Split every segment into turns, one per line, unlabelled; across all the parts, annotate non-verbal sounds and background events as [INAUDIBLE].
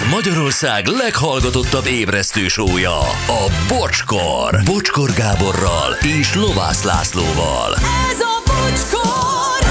Ez Magyarország leghallgatottabb ébresztő sója, a Bocskor. Bocskor Gáborral és Lovász Lászlóval.
Ez a bocskor!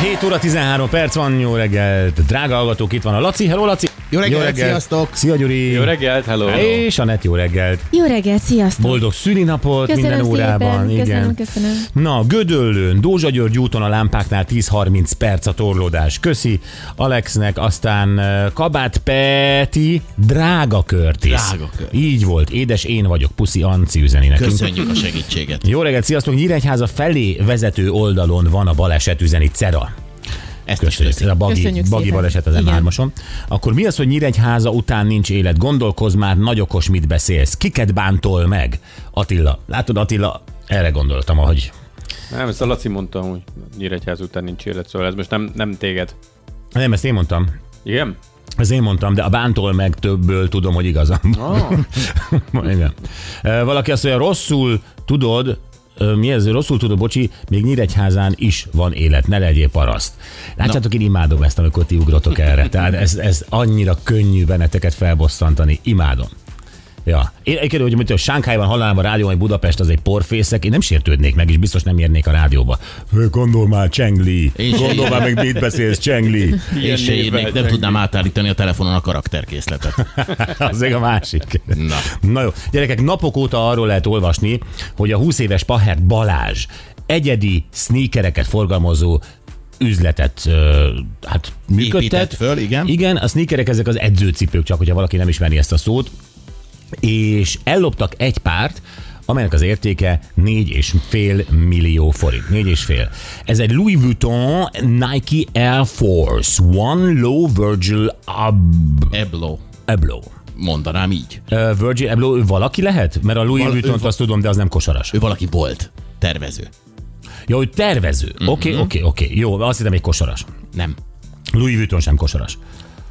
7 óra 13 perc van, jó reggelt. Drága hallgatók, itt van a Laci. Hello, Laci.
Jó reggelt, sziasztok.
Szia, Gyuri.
Jó reggelt, hello.
És Anett, jó reggelt.
Jó reggelt, sziasztok!
Boldog szülinapot
köszönöm
minden
szépen,
órában.
Köszönöm,
Igen.
köszönöm.
Na, Gödöllőn, Dózsa György úton a lámpáknál 10-30 perc a torlódás. Köszi Alexnek, aztán Kabát Peti, drága Körtis.
Drága Curtis.
Így volt, édes én vagyok, puszi Anci üzeni nekünk.
Köszönjük a segítséget.
Jó reggelt, sziasztok! Nyíregyháza felé vezető oldalon van a baleset üzeni Cera.
Ezt is
Köszönjük. Ez
köszi.
a bagi,
Köszönjük
bagi
szépen.
baleset az. M3-ason. Akkor mi az, hogy Nyíregyháza után nincs élet? Gondolkozz már, nagy okos, mit beszélsz. Kiket bántol meg? Attila. Látod, Attila, erre gondoltam, ahogy...
Nem, ezt a Laci mondta, hogy Nyíregyház után nincs élet, szóval ez most nem, nem téged.
Nem, ezt én mondtam.
Igen?
Ez én mondtam, de a bántol meg többből tudom, hogy igazam.
Ah, [LAUGHS]
Igen. Valaki azt mondja, rosszul tudod, mi ez, rosszul tudod, bocsi, még Nyíregyházán is van élet, ne legyél paraszt. Látjátok, én imádom ezt, amikor ti ugrotok erre. Tehát ez, ez annyira könnyű benneteket felbosszantani. Imádom. Ja. Én egyébként, hogy mint a Sánkhájban hallanám a rádió, hogy Budapest az egy porfészek, én nem sértődnék meg, és biztos nem érnék a rádióba. Gondol már, Csengli. Gondol már meg, mit beszélsz, Csengli.
Én se írnék, nem tudnám átállítani a telefonon a karakterkészletet. [LAUGHS]
Az a másik.
Na.
Na jó, gyerekek, napok óta arról lehet olvasni, hogy a 20 éves Pahert Balázs egyedi sneakereket forgalmazó üzletet hát működtet.
Épített föl, igen.
Igen, a sneakerek ezek az edzőcipők, csak hogyha valaki nem ismeri ezt a szót, és elloptak egy párt, amelynek az értéke 4,5 millió forint. 4,5. Ez egy Louis Vuitton Nike Air Force One Low Virgil Ab-
Eblo.
Eblo.
Mondanám így.
Uh, Virgil Abloh, ő valaki lehet? Mert a Louis
Val-
Vuitton
ő va-
azt tudom, de az nem kosaras.
Ő valaki volt. Tervező.
Jó, hogy tervező. Oké, oké, oké. Jó, azt hittem egy kosaras.
Nem.
Louis Vuitton sem kosaras.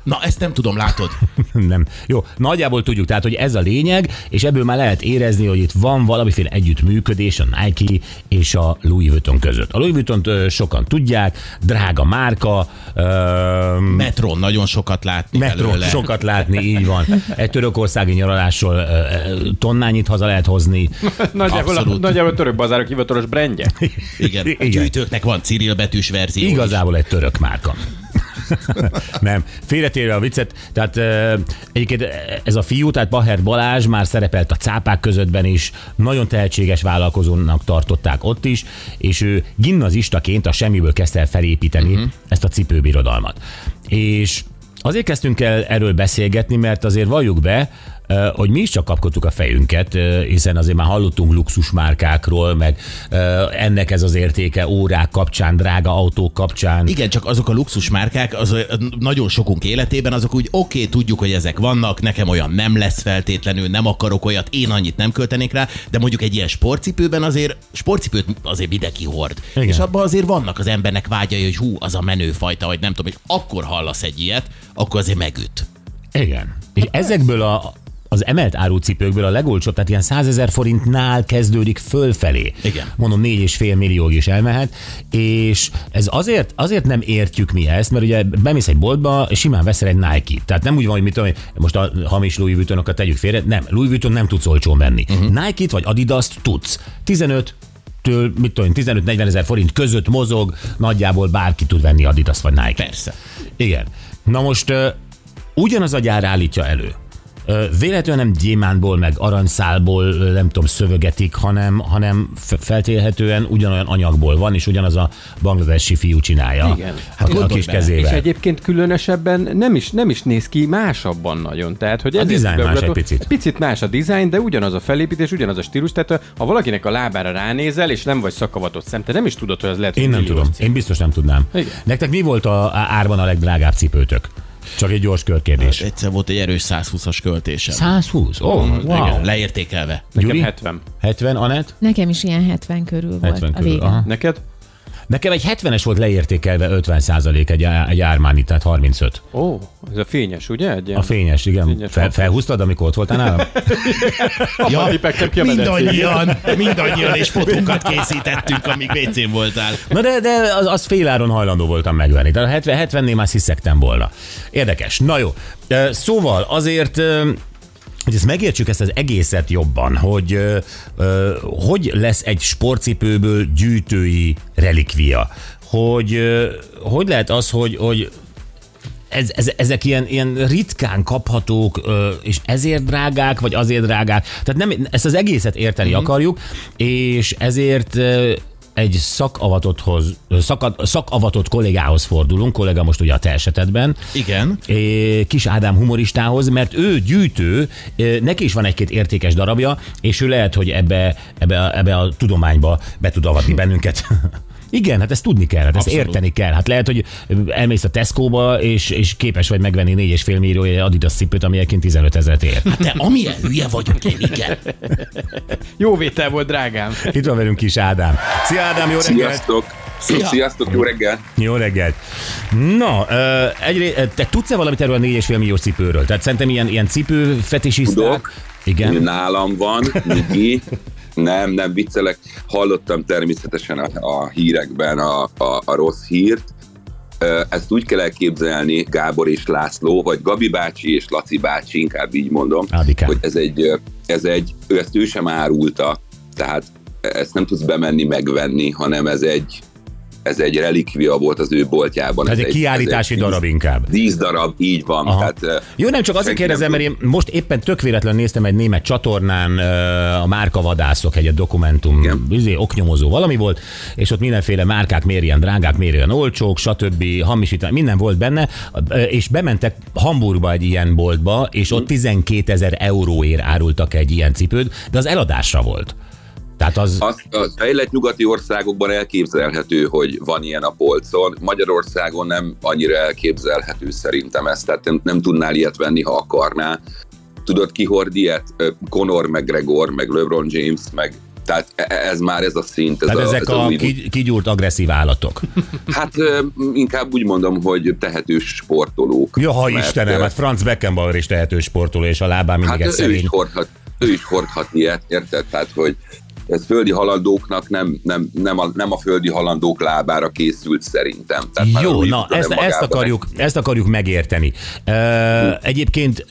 Na, ezt nem tudom, látod? [LAUGHS]
nem. Jó, nagyjából tudjuk, tehát, hogy ez a lényeg, és ebből már lehet érezni, hogy itt van valamiféle együttműködés a Nike és a Louis Vuitton között. A Louis Vuitton sokan tudják, drága márka, ö,
Metron nagyon sokat látni
Metro,
belőle.
sokat látni, így van. Egy törökországi nyaralásról ö, tonnányit haza lehet hozni. [LAUGHS]
nagyjából, a, nagyjából a török bazárok hivatalos brandje. [LAUGHS]
Igen. A
Igen.
gyűjtőknek van Cyril betűs verzió. is.
Igazából egy török márka. [LAUGHS] nem, félretérve a viccet, tehát e, egyébként ez a fiú, tehát Baher Balázs már szerepelt a cápák közöttben is, nagyon tehetséges vállalkozónak tartották ott is, és ő gimnazistaként a semmiből kezdte el felépíteni uh-huh. ezt a cipőbirodalmat. És azért kezdtünk el erről beszélgetni, mert azért valljuk be, hogy mi is csak kapkodtuk a fejünket, hiszen azért már hallottunk luxusmárkákról, meg ennek ez az értéke órák kapcsán, drága autók kapcsán.
Igen, csak azok a luxusmárkák, az nagyon sokunk életében, azok úgy oké, okay, tudjuk, hogy ezek vannak, nekem olyan nem lesz feltétlenül, nem akarok olyat, én annyit nem költenék rá, de mondjuk egy ilyen sportcipőben azért, sportcipőt azért mindenki hord.
Igen.
És abban azért vannak az embernek vágyai, hogy hú, az a menőfajta, vagy nem tudom, hogy akkor hallasz egy ilyet, akkor azért megüt.
Igen. És ezekből a az emelt árucipőkből a legolcsóbb, tehát ilyen 100 ezer forintnál kezdődik fölfelé.
Igen.
Mondom, 4,5 millióig is elmehet, és ez azért, azért nem értjük mi ezt, mert ugye bemész egy boltba, és simán veszel egy Nike. Tehát nem úgy van, hogy mit tudom, most a hamis Louis Vuittonokat tegyük félre, nem, Louis Vuitton nem tudsz olcsón venni. Uh-huh. Nike-t vagy Adidas-t tudsz. 15 től, mit tudom, én, 15-40 ezer forint között mozog, nagyjából bárki tud venni Adidas vagy Nike.
Persze.
Igen. Na most ugyanaz a gyár állítja elő. Véletlenül nem gyémántból, meg aranyszálból, nem tudom, szövögetik, hanem, hanem feltélhetően ugyanolyan anyagból van, és ugyanaz a bangladesi fiú csinálja.
Igen.
Hát a, a kis kezével.
És egyébként különösebben nem is, nem is néz ki másabban nagyon. Tehát, hogy
A dizájn más egy picit.
Picit más a dizájn, de ugyanaz a felépítés, ugyanaz a stílus. Tehát ha valakinek a lábára ránézel, és nem vagy szakavatott szem, te nem is tudod, hogy az lehet,
Én nem tudom.
cím.
Én biztos nem tudnám.
Igen.
Nektek mi volt a árban a legdrágább cipőtök? Csak egy gyors körkérdés.
Egyszer volt egy erős 120-as költésem.
120? Ó, oh, wow.
Igen, leértékelve.
Nekem
Gyuri?
70.
70, Anett?
Nekem is ilyen 70 körül volt
70
a
körül.
vége.
Aha.
Neked?
Nekem egy 70-es volt leértékelve 50 egy, egy Armani, tehát 35.
Ó, ez a fényes, ugye? Egy ilyen...
A fényes, igen.
Fényes
Fel, felhúztad, amikor ott voltál nálam? [LAUGHS]
Ja, mindannyian, mindannyian, és fotókat készítettünk, amíg WC-n voltál.
Na de, de az, az féláron hajlandó voltam megvenni. Tehát a 70, 70-nél már sziszegtem volna. Érdekes. Na jó. Szóval azért hogy ezt megértsük ezt az egészet jobban, hogy ö, ö, hogy lesz egy sportcipőből gyűjtői relikvia. Hogy ö, hogy lehet az, hogy, hogy ez, ez, ezek ilyen, ilyen ritkán kaphatók, ö, és ezért drágák, vagy azért drágák. Tehát nem, ezt az egészet érteni mm-hmm. akarjuk, és ezért ö, egy szakavatotthoz, szakad, szakavatott kollégához fordulunk, kollega most ugye a te esetedben,
Igen.
Kis Ádám humoristához, mert ő gyűjtő, neki is van egy-két értékes darabja, és ő lehet, hogy ebbe, ebbe, ebbe a tudományba be tud avatni bennünket. [LAUGHS] Igen, hát ezt tudni kell, hát ezt
Abszolút.
érteni kell. Hát lehet, hogy elmész a Tesco-ba, és, és képes vagy megvenni 4,5 millió egy Adidas cipőt, ami egyébként 15 ezeret ér.
De amilyen hülye vagyok én, igen.
Jó vétel volt, drágám.
Itt van velünk Kis Ádám. Szia Ádám, jó reggelt!
Sziasztok!
Szia!
Sziasztok, jó reggel!
Jó reggelt! Na, egyré, te tudsz-e valamit erről a 4,5 milliós cipőről? Tehát szerintem ilyen, ilyen cipő fetisiszták.
Tudok.
Igen.
Nálam van, Niki. [LAUGHS] Nem, nem viccelek. Hallottam természetesen a, a hírekben a, a, a rossz hírt. Ezt úgy kell elképzelni, Gábor és László, vagy Gabi bácsi és Laci bácsi, inkább így mondom,
Ádikám.
hogy ez egy, ez egy, ő ezt ő sem árulta, tehát ezt nem tudsz bemenni megvenni, hanem ez egy, ez egy relikvia volt az ő boltjában.
Ez egy kiállítási
ez
darab inkább.
Dísz darab, így van.
Aha.
Tehát,
Jó, nem csak azért kérdezem, mert én most éppen tök véletlen néztem egy német csatornán a márkavadászok, egy dokumentum, izé, oknyomozó valami volt, és ott mindenféle márkák miért ilyen drágák, miért ilyen olcsók, stb. hamisítani, minden volt benne, és bementek Hamburgba egy ilyen boltba, és ott 12 ezer euróért árultak egy ilyen cipőt, de az eladásra volt. Tehát az...
Az, a fejlett nyugati országokban elképzelhető, hogy van ilyen a polcon. Magyarországon nem annyira elképzelhető szerintem ezt, tehát nem, nem tudnál ilyet venni, ha akarná. Tudod, ki hord ilyet? Conor McGregor, meg LeBron James, meg tehát e- ez már ez a szint. Ez
Tehát
a,
ezek
ez
a
új-
ki- kigyúrt agresszív állatok. [LAUGHS]
Hát inkább úgy mondom, hogy tehetős sportolók.
Ja, ha
Mert,
Istenem, hát Franz Beckenbauer is tehetős sportoló, és a lábán mindig
Hát
egy
ő is,
szerény.
hordhat, ő is hordhat ilyet, érted? Tehát, hogy ez földi halandóknak nem, nem, nem, a, nem a földi halandók lábára készült szerintem. Tehát
Jó, na, ezt, ezt, akarjuk, ezt akarjuk megérteni. Uh, egyébként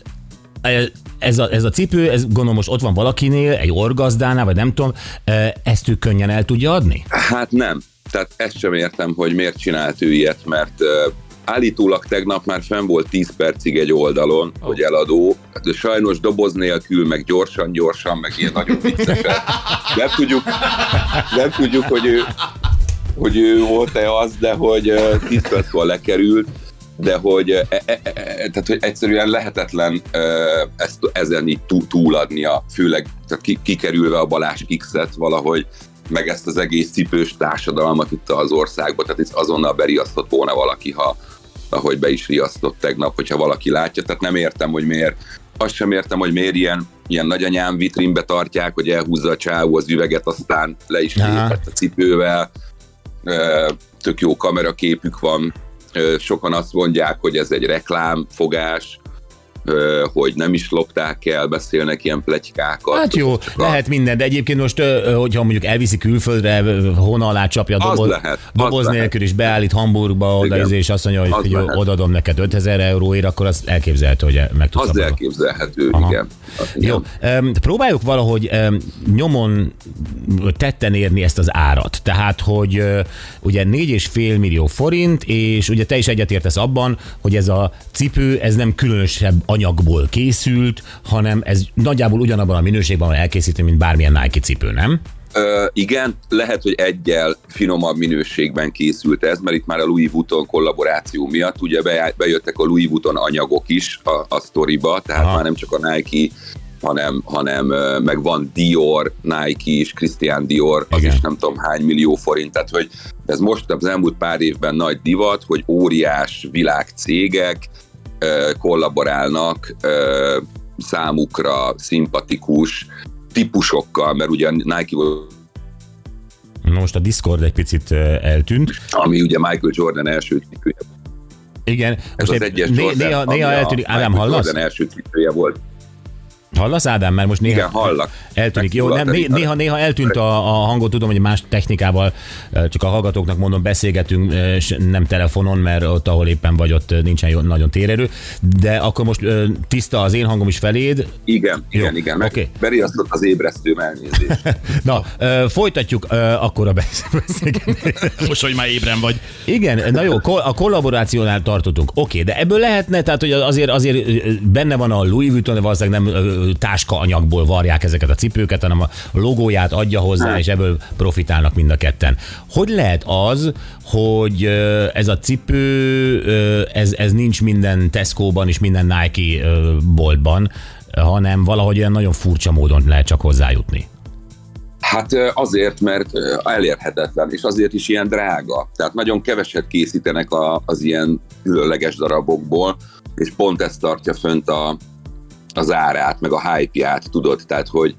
e, ez a, ez a cipő, ez gondolom most ott van valakinél, egy orgazdánál, vagy nem tudom, e, ezt ő könnyen el tudja adni?
Hát nem. Tehát ezt sem értem, hogy miért csinált ő ilyet, mert állítólag tegnap már fenn volt 10 percig egy oldalon, oh. hogy eladó, de sajnos doboz nélkül, meg gyorsan-gyorsan, meg ilyen nagyon viccesen. Nem tudjuk, nem tudjuk, hogy ő, hogy ő volt-e az, de hogy uh, 10 perckor lekerült, de hogy, e, e, e, tehát, hogy egyszerűen lehetetlen uh, ezt, ezen így tú, túladnia, főleg tehát ki, kikerülve a Balázs Kixet valahogy, meg ezt az egész cipős társadalmat itt az országban, tehát itt azonnal beriasztott volna valaki, ha ahogy be is riasztott tegnap, hogyha valaki látja, tehát nem értem, hogy miért azt sem értem, hogy miért ilyen, ilyen nagyanyám vitrínbe tartják, hogy elhúzza a csávó az üveget, aztán le is lépett a cipővel. Tök jó kameraképük van. Sokan azt mondják, hogy ez egy reklámfogás, hogy nem is lopták el, beszélnek ilyen pletykákat.
Hát jó,
a-
lehet minden, de egyébként most, hogyha mondjuk elviszi külföldre, ö, hóna alá csapja doboz,
lehet,
doboz
lehet.
nélkül is beállít Hamburgba oda,
Igen.
és azt mondja, hogy,
Az
hogy
lehet.
odaadom neked 5000 euróért, akkor az elképzelhető, hogy meg tudsz
Az elképzelhető,
Aha.
igen. igen.
Jó, próbáljuk valahogy nyomon tetten érni ezt az árat. Tehát, hogy ugye 4,5 millió forint, és ugye te is egyetértesz abban, hogy ez a cipő, ez nem különösebb anyagból készült, hanem ez nagyjából ugyanabban a minőségben van elkészítve, mint bármilyen Nike cipő, nem?
Ö, igen, lehet, hogy egyel finomabb minőségben készült ez, mert itt már a Louis Vuitton kollaboráció miatt ugye be, bejöttek a Louis Vuitton anyagok is a, a sztoriba, tehát
Aha.
már nem csak a Nike, hanem, hanem meg van Dior, Nike is, Christian Dior, az
Igen.
is nem tudom hány millió forint, tehát hogy ez most az elmúlt pár évben nagy divat, hogy óriás világcégek kollaborálnak számukra szimpatikus típusokkal, mert ugye Nike volt
most a Discord egy picit eltűnt.
ami ugye Michael Jordan első cipője.
Igen,
Ez
most
az
egy-
egyes Jordan,
néha, néha eltűnik. Ádám, hallasz?
Jordan első cipője volt.
Hallasz, Ádám? Mert most néha
Igen, hallak.
eltűnik. Jó, nem, néha, néha eltűnt a, a hangot, tudom, hogy más technikával, csak a hallgatóknak mondom, beszélgetünk, és nem telefonon, mert ott, ahol éppen vagy, ott nincsen jó, nagyon térerő. De akkor most tiszta az én hangom is feléd.
Igen,
Jó,
igen, igen. Meg
oké.
Beriasztott az ébresztőm elnézést. [LAUGHS]
Na, folytatjuk akkor a besz- [LAUGHS] beszélgetést.
Most, hogy már ébren vagy.
Igen, na jó, a kollaborációnál tartottunk. Oké, de ebből lehetne, tehát hogy azért, azért benne van a Louis Vuitton, de valószínűleg nem táska anyagból varják ezeket a cipőket, hanem a logóját adja hozzá, és ebből profitálnak mind a ketten. Hogy lehet az, hogy ez a cipő, ez, ez nincs minden Tesco-ban és minden Nike boltban, hanem valahogy olyan nagyon furcsa módon lehet csak hozzájutni.
Hát azért, mert elérhetetlen, és azért is ilyen drága. Tehát nagyon keveset készítenek a, az ilyen különleges darabokból, és pont ez tartja fönt a, az árát, meg a hype-ját, tudod? Tehát, hogy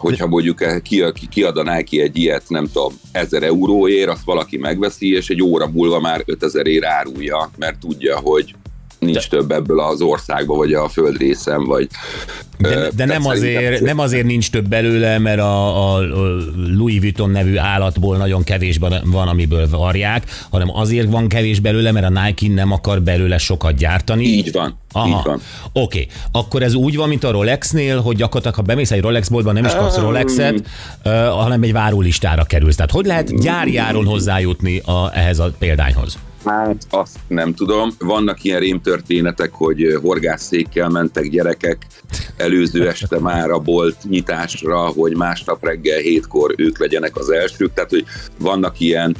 hogyha mondjuk ki, ki, kiad Nike egy ilyet, nem tudom, 1000 euróért, azt valaki megveszi, és egy óra múlva már 5000 ér árulja, mert tudja, hogy nincs több ebből az országban, vagy a földrészen, vagy...
De,
ö,
de nem, azért, nem azért nincs több belőle, mert a, a Louis Vuitton nevű állatból nagyon kevés van, amiből varják, hanem azért van kevés belőle, mert a Nike nem akar belőle sokat gyártani.
Így van, így van.
Oké, akkor ez úgy van, mint a Rolexnél, hogy gyakorlatilag, ha bemész egy Rolex boltba, nem is kapsz Rolexet, hanem egy várólistára kerülsz. Tehát hogy lehet gyári áron hozzájutni a, ehhez a példányhoz?
Hát azt nem tudom. Vannak ilyen rémtörténetek, hogy horgászszékkel mentek gyerekek előző este már a bolt nyitásra, hogy másnap reggel hétkor ők legyenek az elsők. Tehát, hogy vannak ilyen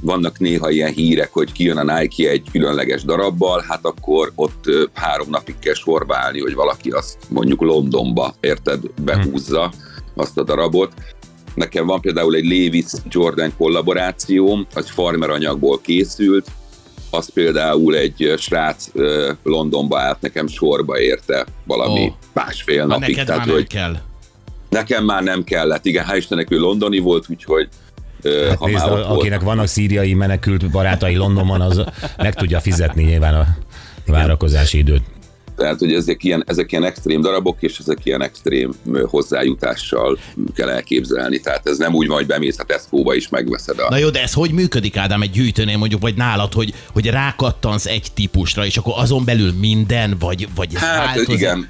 vannak néha ilyen hírek, hogy kijön a Nike egy különleges darabbal, hát akkor ott három napig kell sorba állni, hogy valaki azt mondjuk Londonba, érted, behúzza azt a darabot. Nekem van például egy Levis Jordan kollaborációm, az farmer anyagból készült, az például egy srác Londonba állt nekem sorba érte valami oh. másfél
Ha
napig.
neked már
Tehát,
nem
hogy
kell.
nekem már nem kellett. Igen, hál' Istennek ő londoni volt, úgyhogy
Hát
ha
nézd,
már ott
a,
volt,
akinek vannak szíriai menekült barátai Londonban, az meg tudja fizetni nyilván a várakozási időt.
Tehát, hogy ezek ilyen, ezek ilyen extrém darabok, és ezek ilyen extrém hozzájutással kell elképzelni. Tehát ez nem úgy van, hogy bemész a Tesco-ba is megveszed a...
Na jó, de ez hogy működik, Ádám, egy gyűjtőnél mondjuk, vagy nálad, hogy, hogy rákattansz egy típusra, és akkor azon belül minden, vagy, vagy ez
Hát
változik?
igen,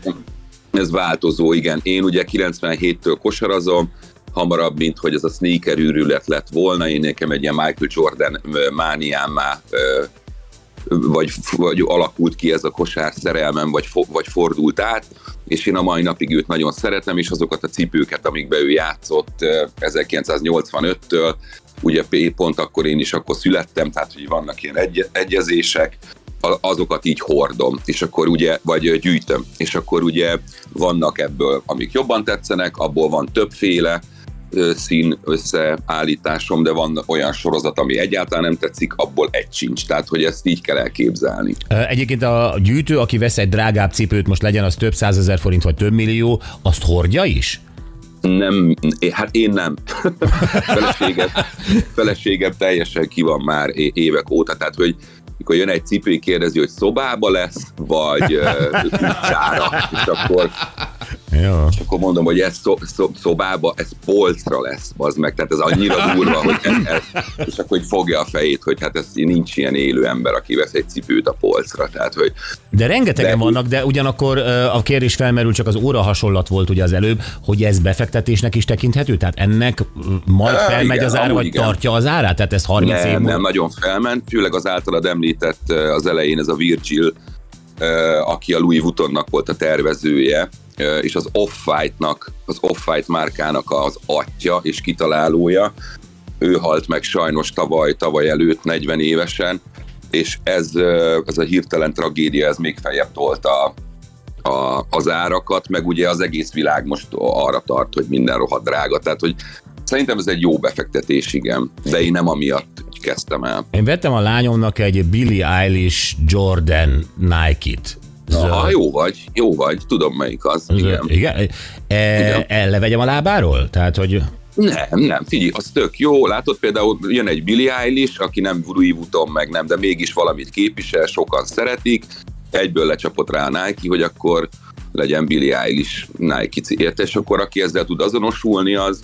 ez változó, igen. Én ugye 97-től kosarazom, hamarabb, mint hogy ez a sneaker űrület lett volna. Én nekem egy ilyen Michael Jordan mániám már vagy, vagy alakult ki ez a kosár szerelmem, vagy, vagy fordult át, és én a mai napig őt nagyon szeretem, és azokat a cipőket, amikbe ő játszott ö, 1985-től, ugye pont akkor én is akkor születtem, tehát hogy vannak ilyen egy- egyezések, azokat így hordom, és akkor ugye, vagy gyűjtöm, és akkor ugye vannak ebből, amik jobban tetszenek, abból van többféle, szín összeállításom, de van olyan sorozat, ami egyáltalán nem tetszik, abból egy sincs. Tehát, hogy ezt így kell elképzelni.
Egyébként a gyűjtő, aki vesz egy drágább cipőt, most legyen az több százezer forint vagy több millió, azt hordja is?
Nem, hát én nem. [LAUGHS] feleségem, feleségem teljesen ki van már évek óta, tehát, hogy mikor jön egy cipő, kérdezi, hogy szobába lesz, vagy ö, [LAUGHS] utcára, és akkor
Jó.
És akkor mondom, hogy ez szob, szob, szobába, ez polcra lesz, az meg, tehát ez annyira durva, hogy ez, ez, és akkor hogy fogja a fejét, hogy hát ez nincs ilyen élő ember, aki vesz egy cipőt a polcra, tehát hogy
De rengetegen
De-
vannak, de ugyanakkor a kérdés felmerül, csak az óra hasonlat volt ugye az előbb, hogy ez befektetésnek is tekinthető? Tehát ennek majd felmegy
igen,
az ára, vagy
igen.
tartja az árát? Tehát ez 30 év
nem,
múlva?
nem nagyon felment, főleg az általad említett az elején ez a Virgil, aki a Louis Vuittonnak volt a tervezője, és az Off-White-nak, az Off-White márkának az atya és kitalálója. Ő halt meg sajnos tavaly, tavaly előtt 40 évesen, és ez, ez a hirtelen tragédia, ez még feljebb tolta a, az árakat, meg ugye az egész világ most arra tart, hogy minden rohadt drága. Tehát, hogy szerintem ez egy jó befektetés, igen, de én nem amiatt kezdtem el.
Én vettem a lányomnak egy Billie Eilish Jordan Nike-t.
Ah, jó vagy, jó vagy, tudom melyik az. Igen.
Igen? E,
Igen.
e, levegyem a lábáról? Tehát, hogy
Nem, nem, figyelj, az tök jó. Látod, például jön egy Billie Eilish, aki nem Louis Vuitton, meg nem, de mégis valamit képvisel, sokan szeretik. Egyből lecsapott rá a Nike, hogy akkor legyen Billie Eilish Nike érte, és akkor aki ezzel tud azonosulni, az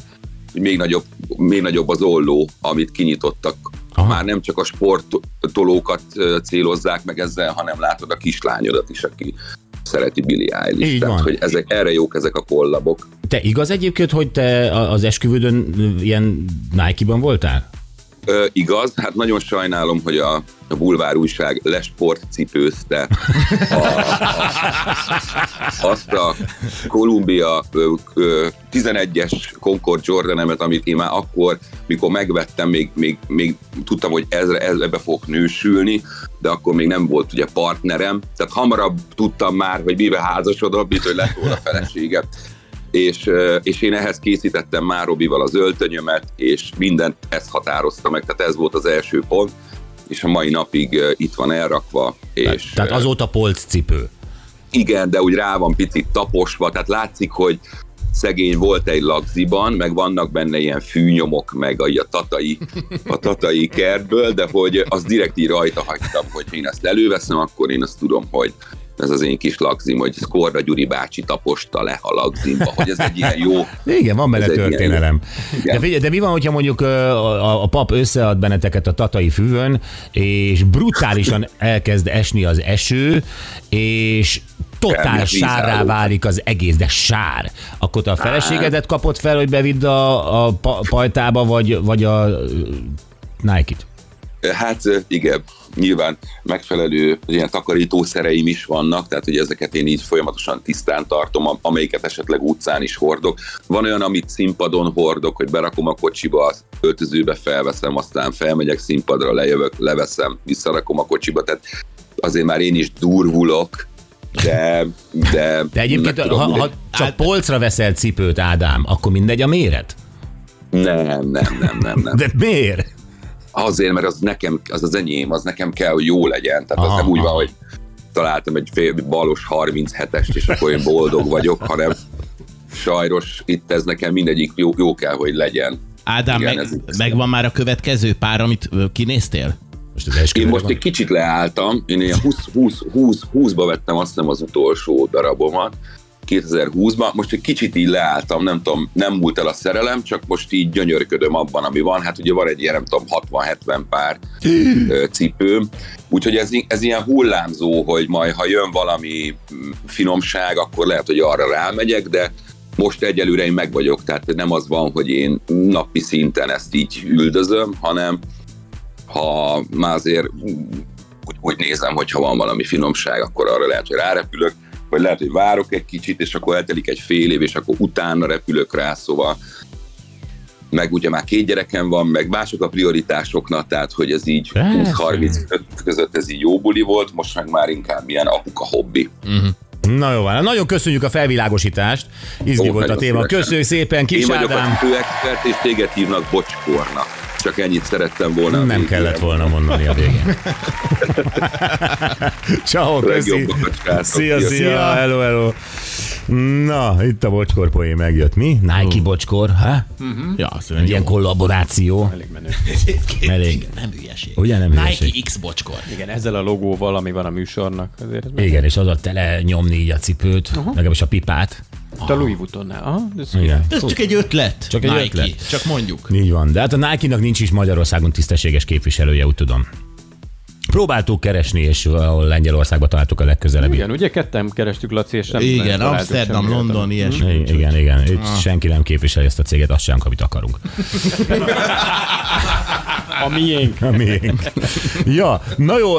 még nagyobb, még nagyobb az olló, amit kinyitottak. Aha. Már nem csak a sportolókat célozzák meg ezzel, hanem látod a kislányodat is, aki szereti Billie Eilish.
Így
Tehát,
van.
hogy ezek, erre jók ezek a kollabok.
Te igaz egyébként, hogy te az esküvődön ilyen Nike-ban voltál?
Igaz, hát nagyon sajnálom, hogy a, a bulvár újság lesportcipőzte a, a, azt a Columbia ö, ö, 11-es Concord Jordanemet, amit én már akkor, mikor megvettem, még, még, még tudtam, hogy ezre, ez, ebbe fogok nősülni, de akkor még nem volt ugye partnerem, tehát hamarabb tudtam már, hogy mivel házasodom, mint hogy lett volna felesége és, és én ehhez készítettem már Robival az öltönyömet, és mindent ezt határozta meg, tehát ez volt az első pont, és a mai napig itt van elrakva, és
Tehát azóta polc cipő.
igen, de úgy rá van picit taposva, tehát látszik, hogy szegény volt egy lagziban, meg vannak benne ilyen fűnyomok, meg a, a, tatai, a tatai kertből, de hogy az direkt így rajta hagytam, hogy én ezt előveszem, akkor én azt tudom, hogy ez az én kis lagzim, hogy Skorra Gyuri bácsi taposta le a lagzimba, hogy ez egy ilyen jó, [LAUGHS]
Igen, van benne
ilyen
történelem.
Igen.
De, figyelj, de mi van, hogyha mondjuk a, a pap összead benneteket a tatai füvön, és brutálisan [LAUGHS] elkezd esni az eső, és totál sárrá válik az egész, de sár. Akkor te a feleségedet kapod fel, hogy bevidd a, a pa- pajtába, vagy, vagy a Nike-t?
Hát igen, nyilván megfelelő ilyen takarítószereim is vannak, tehát hogy ezeket én így folyamatosan tisztán tartom, am- amelyiket esetleg utcán is hordok. Van olyan, amit színpadon hordok, hogy berakom a kocsiba, az öltözőbe felveszem, aztán felmegyek színpadra, lejövök, leveszem, visszarakom a kocsiba, tehát azért már én is durvulok, de... De,
De egyébként,
tudom,
ha, ha csak polcra veszel cipőt, Ádám, akkor mindegy a méret?
Nem, nem, nem, nem, nem.
De miért?
Azért, mert az nekem, az az enyém, az nekem kell, hogy jó legyen. Tehát
Aha,
az nem úgy van, hogy találtam egy fél balos 37-est, és akkor én boldog vagyok, hanem sajnos itt ez nekem mindegyik jó, jó kell, hogy legyen.
Ádám,
Igen,
meg, megvan már a következő pár, amit kinéztél?
Most
Én most
van?
egy kicsit leálltam, én ilyen 20, 20, 20, 20-ba vettem azt hiszem az utolsó darabomat, 2020-ban, most egy kicsit így leálltam, nem tudom, nem múlt el a szerelem, csak most így gyönyörködöm abban, ami van. Hát ugye van egy ilyen, nem tudom, 60-70 pár cipőm, úgyhogy ez, ez ilyen hullámzó, hogy majd ha jön valami mm, finomság, akkor lehet, hogy arra rámegyek, de most egyelőre én meg vagyok, tehát nem az van, hogy én napi szinten ezt így üldözöm, hanem ha már azért úgy, úgy nézem, hogy ha van valami finomság, akkor arra lehet, hogy rárepülök, vagy lehet, hogy várok egy kicsit, és akkor eltelik egy fél év, és akkor utána repülök rá, szóval meg ugye már két gyerekem van, meg mások a prioritásoknak, tehát hogy ez így
Persze.
20-35 között ez így jó buli volt, most meg már inkább ilyen apuka hobbi.
Na jó van, nagyon köszönjük a felvilágosítást. Izgi
Ó,
volt a téma.
szívesen.
Köszönjük szépen,
Én
Kis
vagyok
Ádám.
a és téged hívnak bocskornak. Csak ennyit szerettem volna.
Nem kellett volna mondani a végén. [LAUGHS] Ciao, köszi. Szia, szia,
Szia.
hello, hello. Na, itt a bocskor poén megjött. Mi? Nike bocskor, ha?
Ja, azt
Egy ilyen kollaboráció.
Elég menő.
Elég.
Nem hülyeség.
Ugye nem hülyeség?
Nike X bocskor.
Igen, ezzel a logóval, ami van a műsornak. Azért ez
Igen, és az a tele nyomni így a cipőt, legalábbis a pipát.
Itt a Louis Vuittonnál. Aha, ez
Igen.
Ez csak egy ötlet.
Csak egy
Nike.
ötlet.
Csak mondjuk.
Így van, de hát a Nike-nak nincs is Magyarországon tisztességes képviselője, úgy tudom. Próbáltuk keresni, és ahol Lengyelországban találtuk a legközelebbi.
Igen, ugye ketten kerestük Laci, és nem
Igen,
nem
Amsterdam, London, ilyesmi.
Igen, igen, igen. Itt senki nem képviseli ezt a céget, azt sem, amit akarunk. [LAUGHS]
A miénk.
A miénk. Ja, na jó,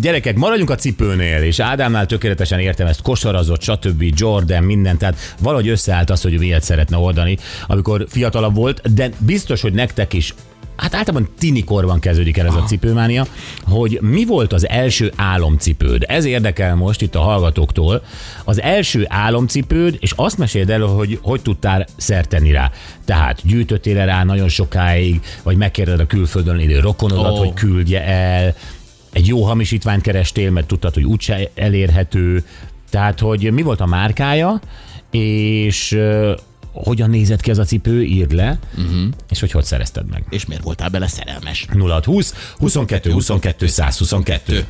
gyerekek, maradjunk a cipőnél, és Ádámnál tökéletesen értem ezt, kosarazott, stb., Jordan, minden, tehát valahogy összeállt az, hogy miért szeretne oldani, amikor fiatalabb volt, de biztos, hogy nektek is Hát általában tinikorban kezdődik el ez a cipőmánia, hogy mi volt az első álomcipőd? Ez érdekel most itt a hallgatóktól. Az első álomcipőd, és azt meséld el, hogy hogy tudtál szert tenni rá. Tehát gyűjtöttél rá nagyon sokáig, vagy megkérdezed a külföldön élő rokonodat,
Ó.
hogy küldje el, egy jó hamisítványt kerestél, mert tudtad, hogy úgyse elérhető. Tehát, hogy mi volt a márkája, és hogyan nézett ki ez a cipő, írd le, uh-huh. és hogy hogy szerezted meg.
És miért voltál bele szerelmes?
0620 22 22 122.